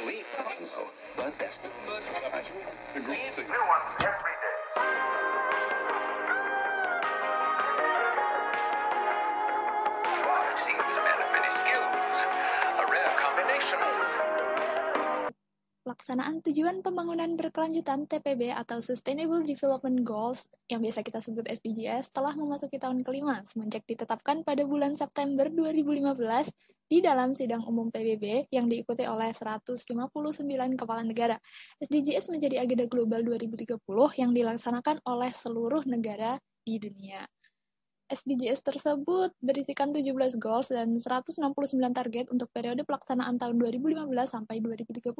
So, but that's but I, the great thing. Pelaksanaan Tujuan Pembangunan Berkelanjutan TPB atau Sustainable Development Goals yang biasa kita sebut SDGs telah memasuki tahun kelima semenjak ditetapkan pada bulan September 2015 di dalam sidang umum PBB yang diikuti oleh 159 kepala negara. SDGs menjadi agenda global 2030 yang dilaksanakan oleh seluruh negara di dunia. SDGs tersebut berisikan 17 goals dan 169 target untuk periode pelaksanaan tahun 2015 sampai 2030.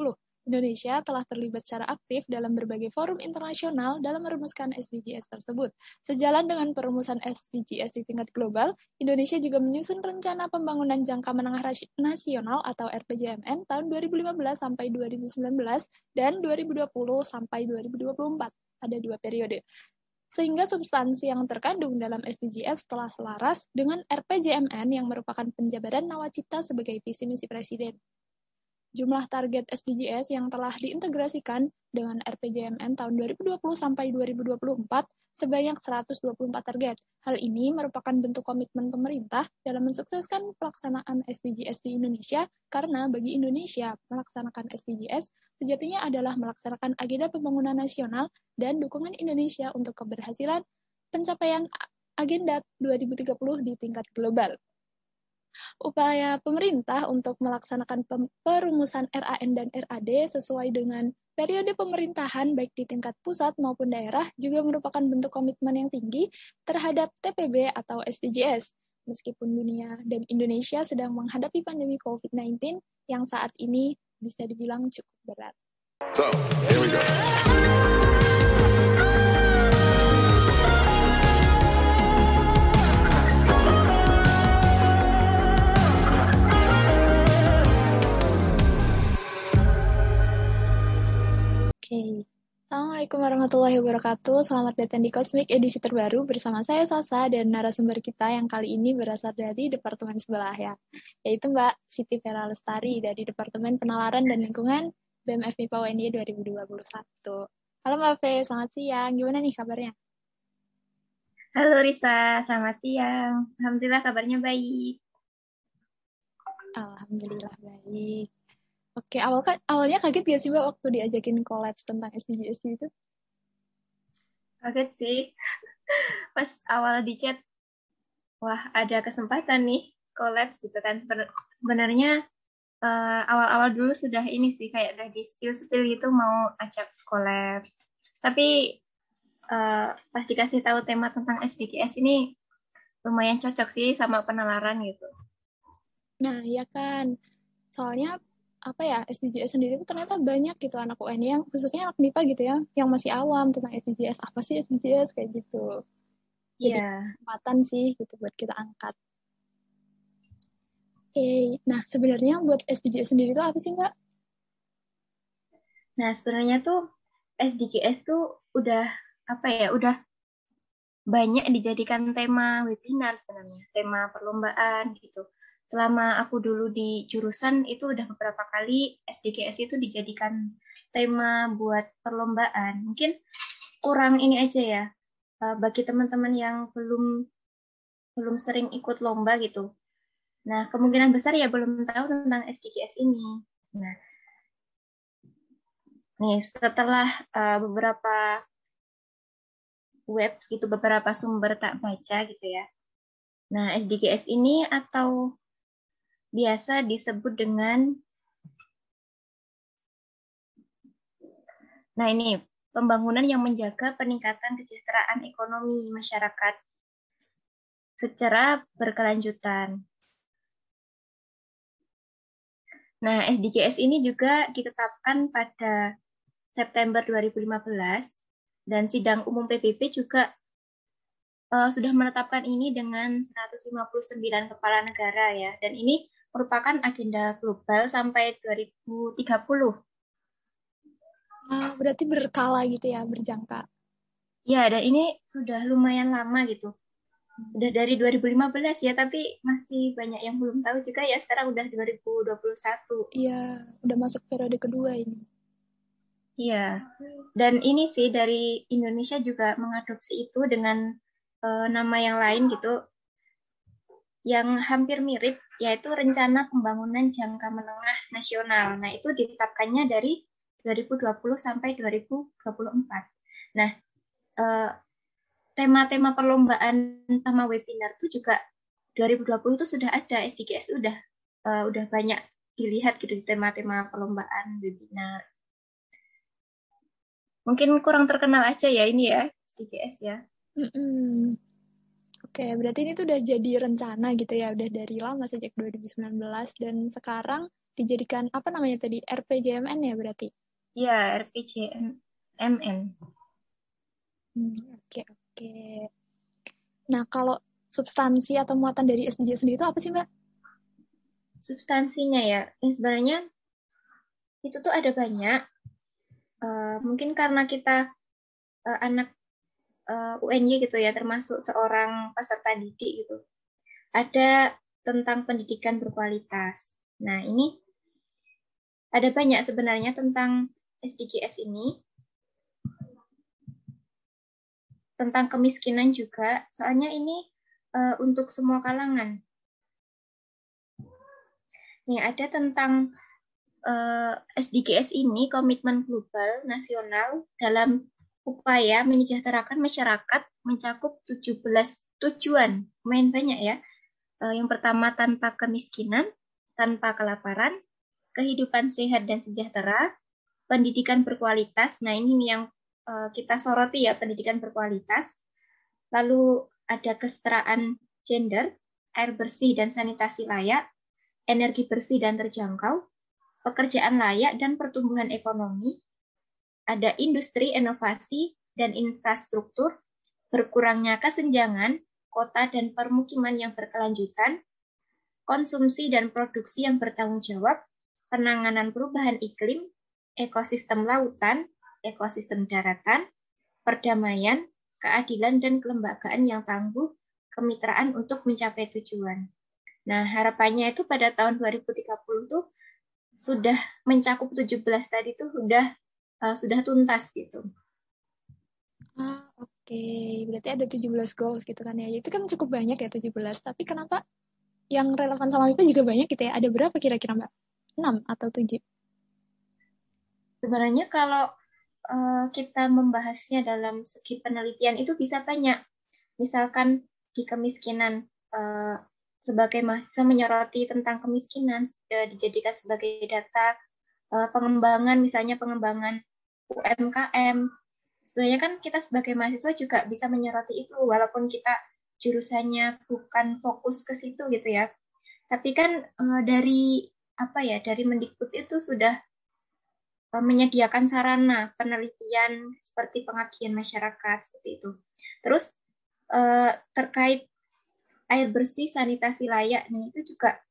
Indonesia telah terlibat secara aktif dalam berbagai forum internasional dalam merumuskan SDGs tersebut. Sejalan dengan perumusan SDGs di tingkat global, Indonesia juga menyusun rencana pembangunan jangka menengah nasional atau RPJMN tahun 2015 sampai 2019 dan 2020 sampai 2024. Ada dua periode sehingga substansi yang terkandung dalam SDGs telah selaras dengan RPJMN yang merupakan penjabaran nawacita sebagai visi misi presiden. Jumlah target SDGs yang telah diintegrasikan dengan RPJMN tahun 2020 sampai 2024 sebanyak 124 target. Hal ini merupakan bentuk komitmen pemerintah dalam mensukseskan pelaksanaan SDGs di Indonesia karena bagi Indonesia melaksanakan SDGs sejatinya adalah melaksanakan agenda pembangunan nasional dan dukungan Indonesia untuk keberhasilan pencapaian agenda 2030 di tingkat global. Upaya pemerintah untuk melaksanakan perumusan RAN dan RAD sesuai dengan periode pemerintahan baik di tingkat pusat maupun daerah juga merupakan bentuk komitmen yang tinggi terhadap TPB atau SDGs. Meskipun dunia dan Indonesia sedang menghadapi pandemi COVID-19 yang saat ini bisa dibilang cukup berat. So, here we go. Oke, Assalamualaikum warahmatullahi wabarakatuh. Selamat datang di Cosmic edisi terbaru bersama saya Sasa dan narasumber kita yang kali ini berasal dari departemen sebelah ya, yaitu Mbak Siti Vera Lestari dari Departemen Penalaran dan Lingkungan BMF MIPA UNY 2021. Halo Mbak V, selamat siang. Gimana nih kabarnya? Halo Risa, selamat siang. Alhamdulillah kabarnya baik. Alhamdulillah baik. Oke, awal kan awalnya kaget gak sih Mbak waktu diajakin kolaps tentang SDGs itu? Kaget sih. Pas awal di chat, wah ada kesempatan nih collabs gitu kan. Sebenarnya eh, awal-awal dulu sudah ini sih kayak udah di spill-spill gitu mau ajak collab. Tapi eh, pas dikasih tahu tema tentang SDGs ini lumayan cocok sih sama penalaran gitu. Nah, ya kan. Soalnya apa ya SDGs sendiri itu ternyata banyak gitu anak UN yang khususnya anak MIPA gitu ya yang masih awam tentang SDGs apa sih SDGs kayak gitu Jadi- Iya. kesempatan sih gitu buat kita angkat. Oke, nah sebenarnya buat SDGs sendiri itu apa sih Mbak? Nah, sebenarnya tuh SDGs tuh udah apa ya, udah banyak dijadikan tema webinar sebenarnya, tema perlombaan gitu. Selama aku dulu di jurusan itu udah beberapa kali SDGs itu dijadikan tema buat perlombaan. Mungkin kurang ini aja ya, eh, bagi teman-teman yang belum belum sering ikut lomba gitu. Nah, kemungkinan besar ya belum tahu tentang SDGs ini. Nah, Nih, setelah uh, beberapa web gitu, beberapa sumber tak baca gitu ya. Nah, SDGs ini atau biasa disebut dengan Nah, ini pembangunan yang menjaga peningkatan kesejahteraan ekonomi masyarakat secara berkelanjutan. Nah, SDGs ini juga ditetapkan pada September 2015 dan sidang umum PBB juga eh, sudah menetapkan ini dengan 159 kepala negara ya dan ini merupakan agenda global sampai 2030. Ah, berarti berkala gitu ya, berjangka. Ya, dan ini sudah lumayan lama gitu. Udah dari 2015 ya, tapi masih banyak yang belum tahu juga ya. Sekarang udah 2021. Iya, udah masuk periode kedua ini. Iya. Dan ini sih dari Indonesia juga mengadopsi itu dengan uh, nama yang lain gitu. Yang hampir mirip yaitu rencana pembangunan jangka menengah nasional. Nah, itu ditetapkannya dari 2020 sampai 2024. Nah, uh, tema-tema perlombaan sama webinar itu juga 2020 itu sudah ada SDGs udah uh, udah banyak dilihat gitu tema-tema perlombaan webinar. Mungkin kurang terkenal aja ya ini ya SDGs ya. Mm -mm. Oke, berarti ini tuh udah jadi rencana gitu ya, udah dari lama sejak 2019 dan sekarang dijadikan apa namanya tadi RPJMN ya berarti? Iya, RPJMN. Hmm, oke, Oke. Nah, kalau substansi atau muatan dari SDG sendiri itu apa sih, Mbak? Substansinya ya, ini sebenarnya itu tuh ada banyak. Uh, mungkin karena kita uh, anak uh, eh, UNY gitu ya, termasuk seorang peserta didik gitu. Ada tentang pendidikan berkualitas. Nah, ini ada banyak sebenarnya tentang SDGs ini. tentang kemiskinan juga, soalnya ini uh, untuk semua kalangan. Nih, ada tentang uh, eh, SDGs ini, komitmen global nasional dalam upaya menyejahterakan masyarakat mencakup 17 tujuan. Main banyak ya. Uh, yang pertama tanpa kemiskinan, tanpa kelaparan, kehidupan sehat dan sejahtera, pendidikan berkualitas. Nah, ini yang Eh, kita soroti ya pendidikan berkualitas. Lalu ada kesetaraan gender, air bersih dan sanitasi layak, energi bersih dan terjangkau, pekerjaan layak dan pertumbuhan ekonomi, ada industri, inovasi, dan infrastruktur, berkurangnya kesenjangan, kota dan permukiman yang berkelanjutan, konsumsi dan produksi yang bertanggung jawab, penanganan perubahan iklim, ekosistem lautan, ekosistem daratan, perdamaian, keadilan, dan kelembagaan yang tangguh, kemitraan untuk mencapai tujuan. Nah, harapannya itu pada tahun 2030 tuh sudah mencakup 17 tadi tuh sudah uh, sudah tuntas gitu. Ah, oke. Okay. Berarti ada 17 goals gitu kan ya. Itu kan cukup banyak ya 17. Tapi kenapa yang relevan sama MIPA juga banyak gitu ya? Ada berapa kira-kira Mbak? 6 atau 7? Sebenarnya kalau uh, kita membahasnya dalam segi penelitian itu bisa banyak. Misalkan di kemiskinan uh, sebagai mahasiswa menyoroti tentang kemiskinan uh, dijadikan sebagai data uh, pengembangan misalnya pengembangan UMKM. Sebenarnya kan kita sebagai mahasiswa juga bisa menyoroti itu walaupun kita jurusannya bukan fokus ke situ gitu ya. Tapi kan uh, dari apa ya dari Mendikbud itu sudah Eh, menyediakan sarana penelitian seperti pengabdian masyarakat seperti itu. Terus eh, terkait air bersih, sanitasi layak, nih itu juga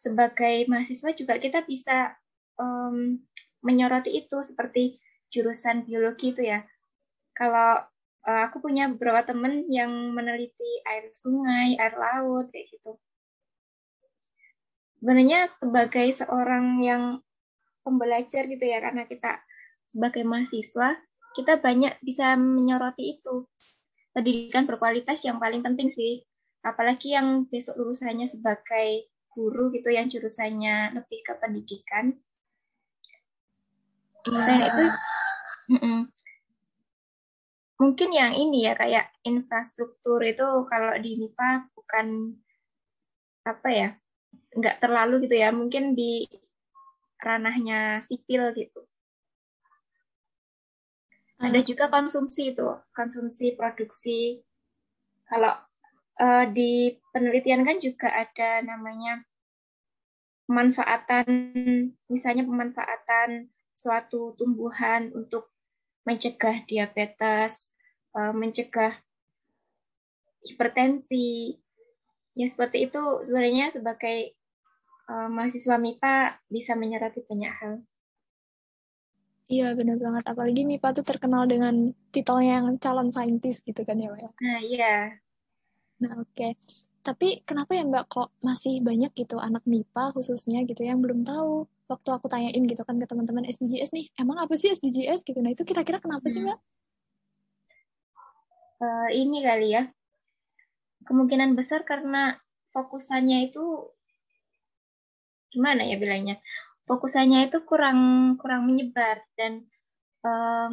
sebagai mahasiswa juga kita bisa um, menyoroti itu seperti jurusan biologi itu ya. Kalau uh, aku punya beberapa teman yang meneliti air sungai, air laut kayak gitu. Sebenarnya sebagai seorang yang pembelajar gitu ya karena kita sebagai mahasiswa kita banyak bisa menyoroti itu pendidikan berkualitas yang paling penting sih apalagi yang besok lulusannya sebagai guru gitu yang jurusannya lebih ke pendidikan dan itu mungkin yang ini ya kayak infrastruktur itu kalau di MIPA bukan apa ya nggak terlalu gitu ya mungkin di ranahnya sipil gitu. Ada ah. juga konsumsi itu, konsumsi produksi. Kalau uh, di penelitian kan juga ada namanya pemanfaatan, misalnya pemanfaatan suatu tumbuhan untuk mencegah diabetes, uh, mencegah hipertensi. Ya seperti itu sebenarnya sebagai uh, mahasiswa MIPA bisa menyerati banyak hal. Iya benar banget. Apalagi MIPA tuh terkenal dengan titelnya yang calon saintis gitu kan ya, Mbak? Nah iya. Nah, oke. Tapi kenapa ya Mbak kok masih banyak gitu anak MIPA khususnya gitu yang belum tahu? Waktu aku tanyain gitu kan ke teman-teman SDGs nih, emang apa sih SDGs gitu? Nah, itu kira-kira kenapa sih Hmm. Mbak? Eh, ini kali ya. Kemungkinan besar karena fokusannya itu gimana ya bilangnya? Fokusannya itu kurang kurang menyebar dan em,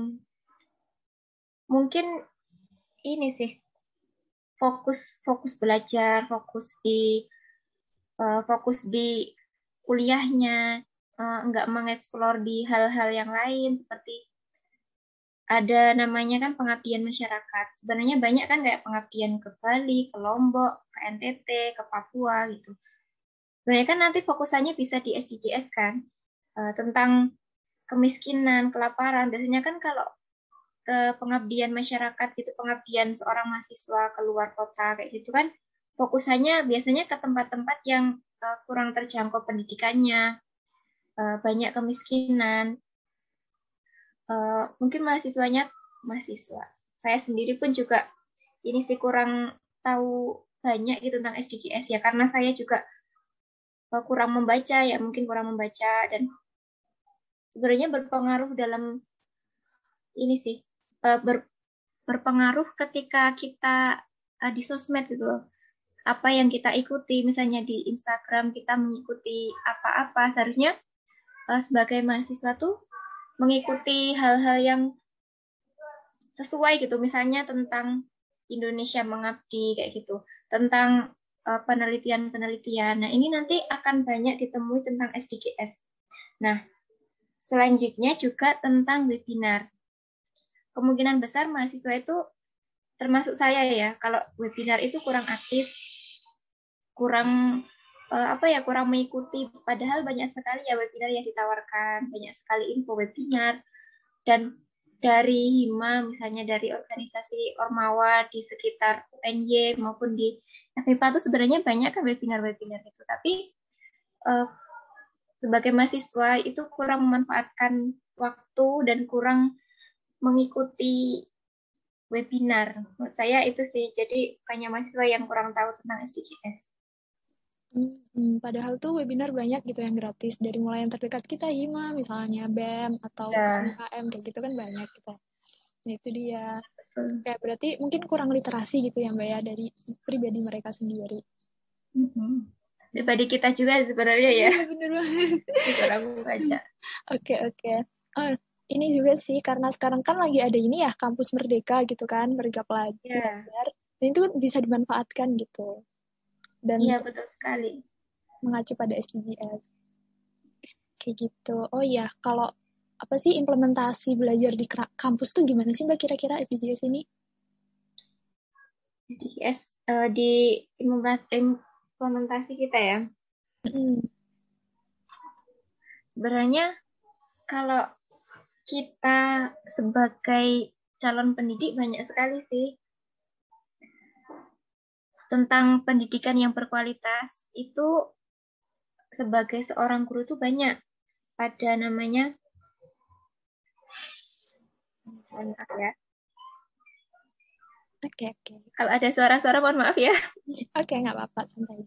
mungkin ini sih fokus fokus belajar, fokus di eh, fokus di kuliahnya, eh, nggak mengeksplor di hal-hal yang lain seperti ada namanya kan pengabdian masyarakat. Sebenarnya banyak kan kayak pengabdian ke Bali, ke Lombok, ke NTT, ke Papua gitu. Sebenarnya kan nanti fokusannya bisa di SDGs kan, Eh, tentang kemiskinan, kelaparan. Biasanya kan kalau ke pengabdian masyarakat gitu, pengabdian seorang mahasiswa keluar kota kayak gitu kan, fokusannya biasanya ke tempat-tempat yang eh, kurang terjangkau pendidikannya, eh, banyak kemiskinan, Eh, mungkin mahasiswanya mahasiswa. Saya sendiri pun juga ini sih kurang tahu banyak gitu tentang SDGs ya karena saya juga eh, kurang membaca ya mungkin kurang membaca dan sebenarnya berpengaruh dalam ini sih ber- berpengaruh ketika kita di sosmed gitu loh. Apa yang kita ikuti misalnya di Instagram kita mengikuti apa-apa seharusnya eh, sebagai mahasiswa tuh mengikuti hal-hal yang sesuai gitu. Misalnya tentang Indonesia mengabdi kayak gitu. Tentang uh, penelitian-penelitian. Nah ini nanti akan banyak ditemui tentang SDGs nah selanjutnya juga tentang webinar. Kemungkinan besar mahasiswa itu termasuk saya ya. Kalau webinar itu kurang aktif kurang uh, apa ya kurang mengikuti. Padahal banyak sekali ya webinar yang ditawarkan banyak sekali info webinar. Dan dari HIMA misalnya dari organisasi Ormawa di sekitar UNY maupun di FIPA itu sebenarnya banyak kan webinar-webinar itu. Tapi uh, sebagai mahasiswa itu kurang memanfaatkan waktu dan kurang mengikuti webinar. Menurut saya itu sih. Jadi banyak mahasiswa yang kurang tahu tentang SDGs Hmm, padahal tuh webinar banyak gitu yang gratis dari mulai yang terdekat kita Hima misalnya BEM atau. UKM kayak gitu kan banyak gitu. Nah, itu dia. Betul. Kayak berarti mungkin kurang literasi gitu ya Mbak ya dari pribadi mereka sendiri. Mhm. daripada kita juga sebenarnya ya Iya, bener banget. kurang membaca Oke, oke. Oh, ini juga sih karena sekarang kan lagi ada ini ya kampus merdeka gitu kan, merdeka pelajar. ya Dan itu bisa dimanfaatkan gitu. Dan iya betul sekali mengacu pada SDGs. Kayak gitu. Oh iya, kalau apa sih implementasi belajar di kampus tuh gimana sih Mbak kira-kira SDGs ini? SDGs eh, di implement- implementasi kita ya Mm, sebenarnya kalau kita sebagai calon pendidik banyak sekali sih tentang pendidikan yang berkualitas itu sebagai seorang guru itu banyak ada namanya maaf ya Oke, oke. kalau ada suara-suara mohon maaf ya Oke, nggak apa-apa, santai.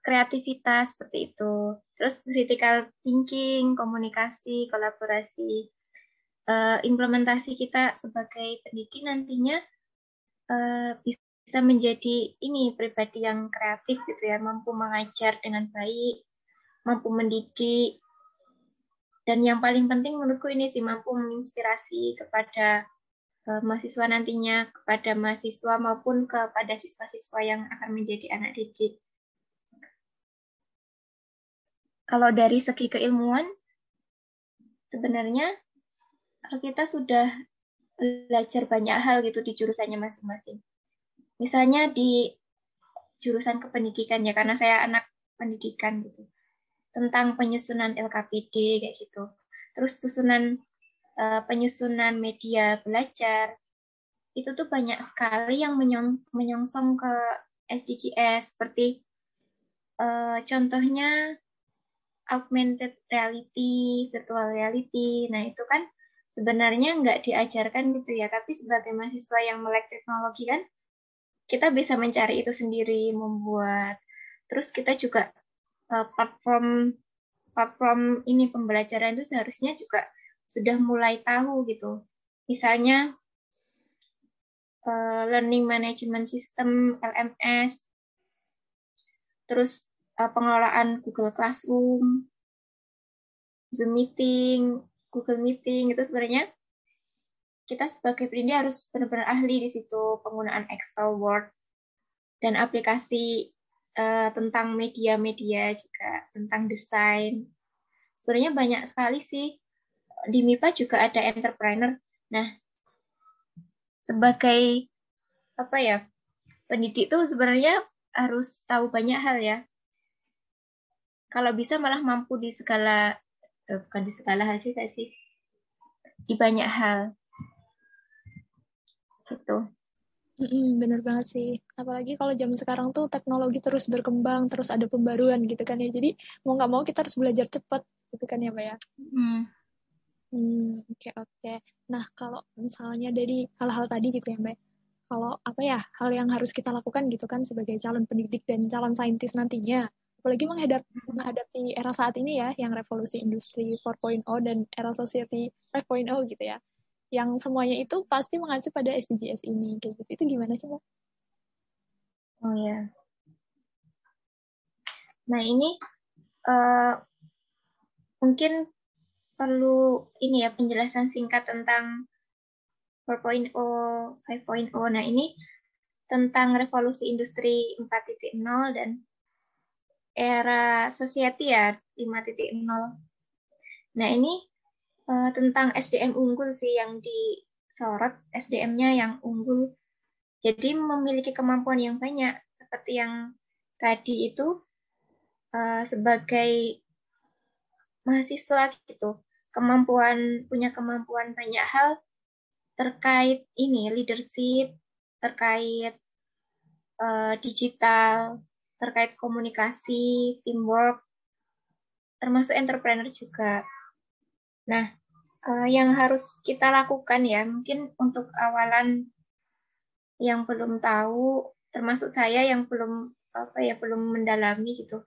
kreativitas seperti itu. Terus critical thinking, komunikasi, kolaborasi, Eh, implementasi kita sebagai pendidik nantinya eh, bisa menjadi ini pribadi yang kreatif gitu ya, mampu mengajar dengan baik, mampu mendidik, dan yang paling penting menurutku ini sih mampu menginspirasi kepada eh, mahasiswa nantinya, kepada mahasiswa maupun kepada siswa-siswa yang akan menjadi anak didik. Kalau dari segi keilmuan, sebenarnya kita sudah belajar banyak hal gitu di jurusannya masing-masing. Misalnya di jurusan kependidikan ya, karena saya anak pendidikan gitu. Tentang penyusunan LKPD kayak gitu. Terus susunan eh, penyusunan media belajar. Itu tuh banyak sekali yang menyong- menyongsong ke SDGs seperti eh, contohnya augmented reality, virtual reality. Nah, itu kan sebenarnya nggak diajarkan gitu ya, tapi sebagai mahasiswa yang melek teknologi kan, kita bisa mencari itu sendiri, membuat. Terus kita juga uh, platform platform ini pembelajaran itu seharusnya juga sudah mulai tahu gitu. Misalnya uh, learning management system LMS, terus uh, pengelolaan Google Classroom, Zoom meeting, Google Meeting itu sebenarnya kita sebagai pendidik harus benar-benar ahli di situ penggunaan Excel, Word, dan aplikasi uh, tentang media-media juga tentang desain. Sebenarnya banyak sekali sih di MIPA juga ada entrepreneur. Nah, sebagai apa ya pendidik itu sebenarnya harus tahu banyak hal ya. Kalau bisa malah mampu di segala bukan di segala hal sih sih di banyak hal gitu. Mm-mm, bener banget sih. Apalagi kalau zaman sekarang tuh teknologi terus berkembang, terus ada pembaruan gitu kan ya. Jadi mau nggak mau kita harus belajar cepat gitu kan ya, Mbak ya. Hmm. Hmm, oke okay, oke. Okay. Nah, kalau misalnya dari hal-hal tadi gitu ya, Mbak. Kalau apa ya, hal yang harus kita lakukan gitu kan sebagai calon pendidik dan calon saintis nantinya. Apalagi menghadapi, menghadapi era saat ini ya, yang revolusi industri 4.0 dan era society 5.0 gitu ya yang semuanya itu pasti mengacu pada SDGs ini kayak gitu. Itu gimana sih, Mbak? Oh ya. Nah, ini uh, mungkin perlu ini ya penjelasan singkat tentang 4.0, 5.0. Nah, ini tentang revolusi industri 4.0 dan era society ya 5.0. Nah, ini uh, tentang SDM unggul sih yang disorot, SDM-nya yang unggul. Jadi memiliki kemampuan yang banyak, seperti yang tadi itu uh, sebagai mahasiswa gitu, kemampuan punya kemampuan banyak hal terkait ini leadership, terkait uh, digital, terkait komunikasi, teamwork, termasuk entrepreneur juga. Nah, uh, yang harus kita lakukan ya mungkin untuk awalan yang belum tahu termasuk saya yang belum apa ya belum mendalami gitu.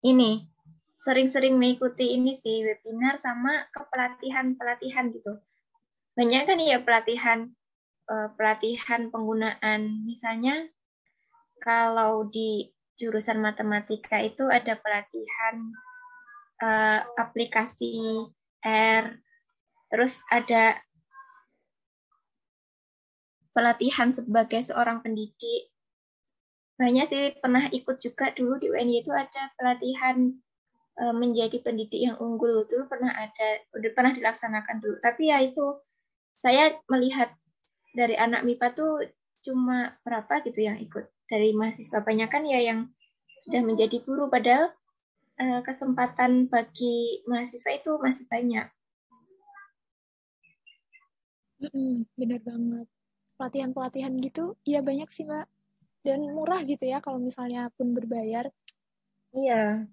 Ini sering-sering mengikuti ini sih webinar sama kepelatihan pelatihan gitu. Banyak kan ya pelatihan uh, pelatihan penggunaan. Misalnya kalau di jurusan matematika itu ada pelatihan uh, aplikasi R. Terus ada pelatihan sebagai seorang pendidik. Banyak sih pernah ikut juga dulu di UNY itu ada pelatihan e, menjadi pendidik yang unggul dulu pernah ada, udah pernah dilaksanakan dulu. Tapi ya itu saya melihat dari anak MIPA tuh cuma berapa gitu yang ikut dari mahasiswa banyak kan ya yang sudah menjadi guru padahal uh, kesempatan bagi mahasiswa itu masih banyak. Bener banget. Pelatihan-pelatihan gitu, iya banyak sih mbak. Dan murah gitu ya kalau misalnya pun berbayar. Iya.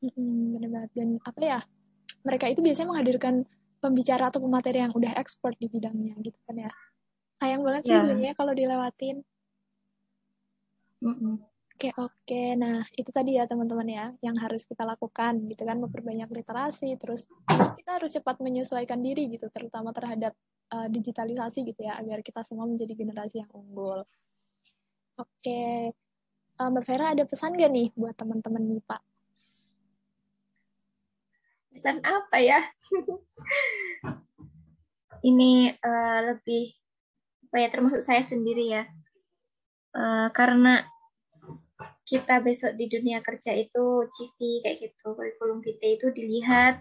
Bener banget. Dan apa ya, mereka itu biasanya menghadirkan pembicara atau pemateri yang udah expert di bidangnya gitu kan ya. Sayang banget sih yeah. sebenarnya kalau dilewatin. Oke, oke. Nah, itu tadi ya teman-teman ya, yang harus kita lakukan gitu kan, memperbanyak literasi, terus kita harus cepat menyesuaikan diri gitu, terutama terhadap uh, digitalisasi gitu ya, agar kita semua menjadi generasi yang unggul. Oke, uh, Mbak Vera ada pesan gak nih buat teman-teman nih Pak? Pesan apa ya? Ini uh, lebih, apa ya, termasuk saya sendiri ya, uh, karena kita besok di dunia kerja itu CV kayak gitu, kurikulum vitae itu dilihat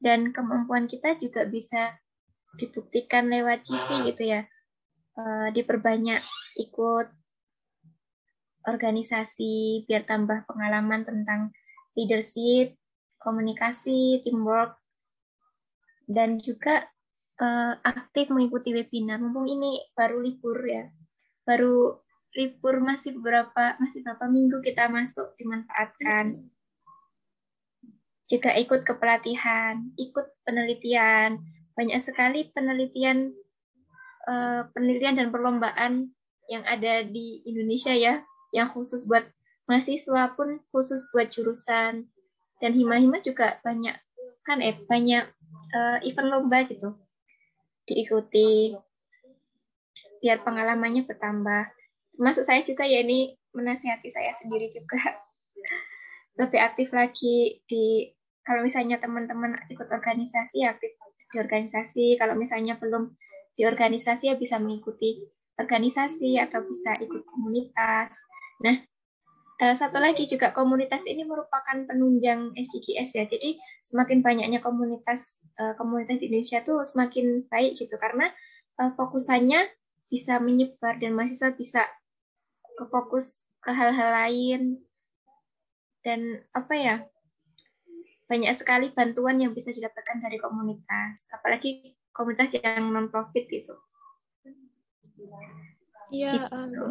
dan kemampuan kita juga bisa dibuktikan lewat CV gitu ya. Uh, diperbanyak ikut organisasi biar tambah pengalaman tentang leadership, komunikasi, teamwork, dan juga uh, aktif mengikuti webinar. Mumpung ini baru libur ya, baru libur masih beberapa masih beberapa minggu kita masuk dimanfaatkan. juga ikut kepelatihan, ikut penelitian. Banyak sekali penelitian eh, penelitian dan perlombaan yang ada di Indonesia ya, yang khusus buat mahasiswa pun khusus buat jurusan dan hima-hima juga banyak kan eh banyak uh, event lomba gitu diikuti biar pengalamannya bertambah termasuk saya juga ya ini menasihati saya sendiri juga. Lebih aktif lagi di kalau misalnya teman-teman ikut organisasi aktif di organisasi. Kalau misalnya belum di organisasi ya bisa mengikuti organisasi atau bisa ikut komunitas. Nah Uh, satu lagi juga komunitas ini merupakan penunjang SDGs ya. Jadi semakin banyaknya komunitas uh, komunitas di Indonesia tuh semakin baik gitu. Karena uh, fokusannya bisa menyebar dan mahasiswa bisa fokus ke hal-hal lain. Dan apa ya banyak sekali bantuan yang bisa didapatkan dari komunitas. Apalagi komunitas yang non profit gitu. Iya, gitu.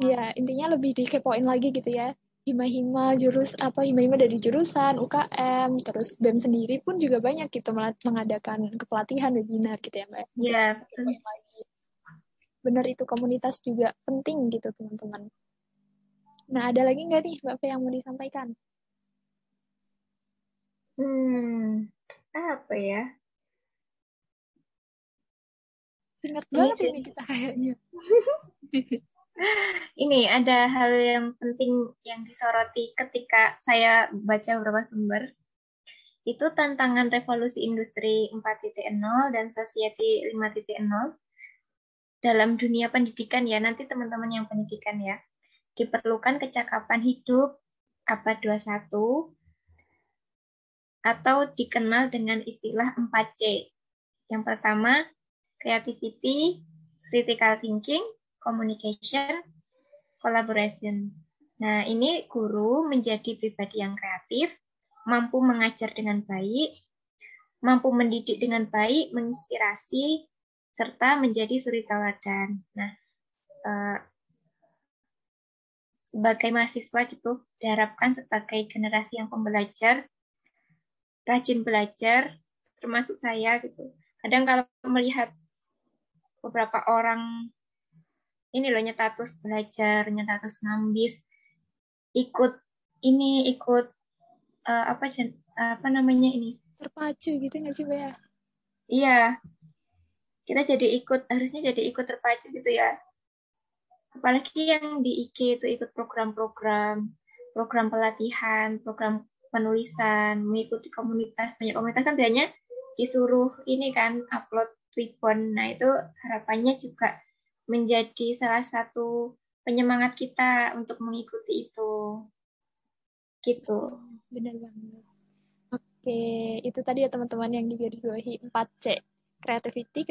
ya intinya lebih dikepoin lagi gitu ya. Hima-hima jurus apa hima-hima dari jurusan UKM terus BEM sendiri pun juga banyak gitu mengadakan kepelatihan webinar gitu ya mbak. Iya lagi benar itu komunitas juga penting gitu teman-teman. Nah ada lagi nggak nih mbak Fe yang mau disampaikan? Hmm apa ya? Singkat banget ini kita kayaknya. Ini ada hal yang penting yang disoroti ketika saya baca beberapa sumber. Itu tantangan revolusi industri 4.0 dan society 5.0 dalam dunia pendidikan ya, nanti teman-teman yang pendidikan ya. Diperlukan kecakapan hidup abad 21 atau dikenal dengan istilah 4C. Yang pertama, creativity, critical thinking, communication, collaboration. Nah, ini guru menjadi pribadi yang kreatif, mampu mengajar dengan baik, mampu mendidik dengan baik, menginspirasi, serta menjadi suri teladan. Nah, eh, sebagai mahasiswa gitu, diharapkan sebagai generasi yang pembelajar, rajin belajar, termasuk saya gitu. Kadang kalau melihat beberapa orang ini loh nyetatus belajar, nyetatus ngambis, ikut ini ikut uh, apa apa namanya ini terpacu gitu nggak sih Bea? Iya, kita jadi ikut harusnya jadi ikut terpacu gitu ya. Apalagi yang di IG itu ikut program-program, program pelatihan, program penulisan, mengikuti komunitas banyak komunitas kan biasanya disuruh ini kan upload ribbon. Nah itu harapannya juga menjadi salah satu penyemangat kita untuk mengikuti itu. Gitu. Benar banget. Oke, itu tadi ya teman-teman yang digarisbawahi 4C. Creativity,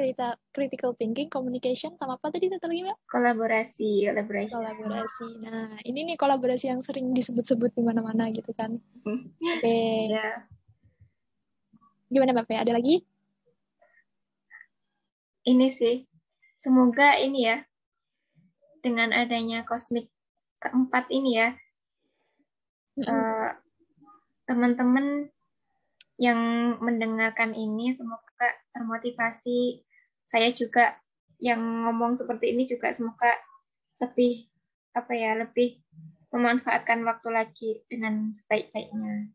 critical thinking, communication, sama apa tadi satu lagi, Mbak? Kolaborasi, kolaborasi. Kolaborasi. Nah, ini nih kolaborasi yang sering disebut-sebut di mana-mana gitu kan. Hmm. Oke. Okay. Ya. Gimana, Mbak? Ada lagi? Ini sih, semoga ini ya dengan adanya kosmik keempat ini ya uh, teman-teman yang mendengarkan ini semoga termotivasi saya juga yang ngomong seperti ini juga semoga lebih apa ya lebih memanfaatkan waktu lagi dengan sebaik-baiknya.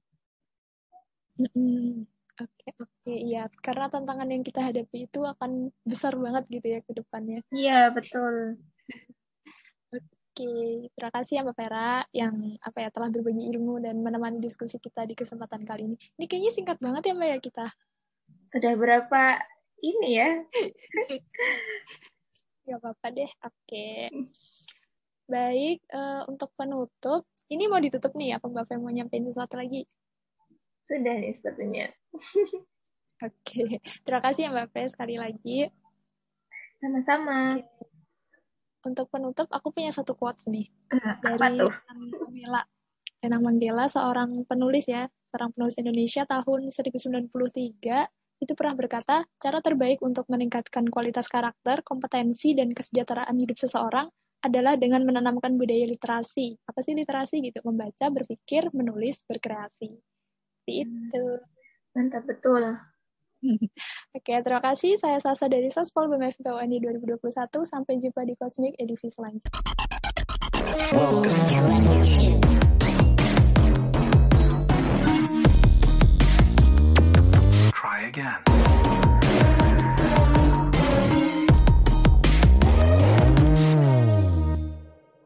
Oke, oke, iya. Karena tantangan yang kita hadapi itu akan besar banget gitu ya ke depannya. Iya, betul. Oke, terima kasih ya Mbak Vera yang apa ya telah berbagi ilmu dan menemani diskusi kita di kesempatan kali ini. Ini kayaknya singkat banget ya Mbak ya kita. Udah berapa ini ya? ya apa-apa deh. Oke. Baik, uh, untuk penutup, ini mau ditutup nih apa Mbak Vera mau nyampein sesuatu lagi? Sudah nih sepertinya. Oke, terima kasih ya Mbak Fe sekali lagi. Sama-sama. Untuk penutup, aku punya satu quotes nih. Uh, dari Mandela. Enang Mandela, seorang penulis ya, seorang penulis Indonesia tahun 1993, itu pernah berkata, cara terbaik untuk meningkatkan kualitas karakter, kompetensi, dan kesejahteraan hidup seseorang adalah dengan menanamkan budaya literasi. Apa sih literasi gitu? Membaca, berpikir, menulis, berkreasi. Seperti itu. Mantap betul. Oke, terima kasih. Saya Sasa dari Sospol UNI 2021. Sampai jumpa di Cosmic edisi selanjutnya. Welcome to again.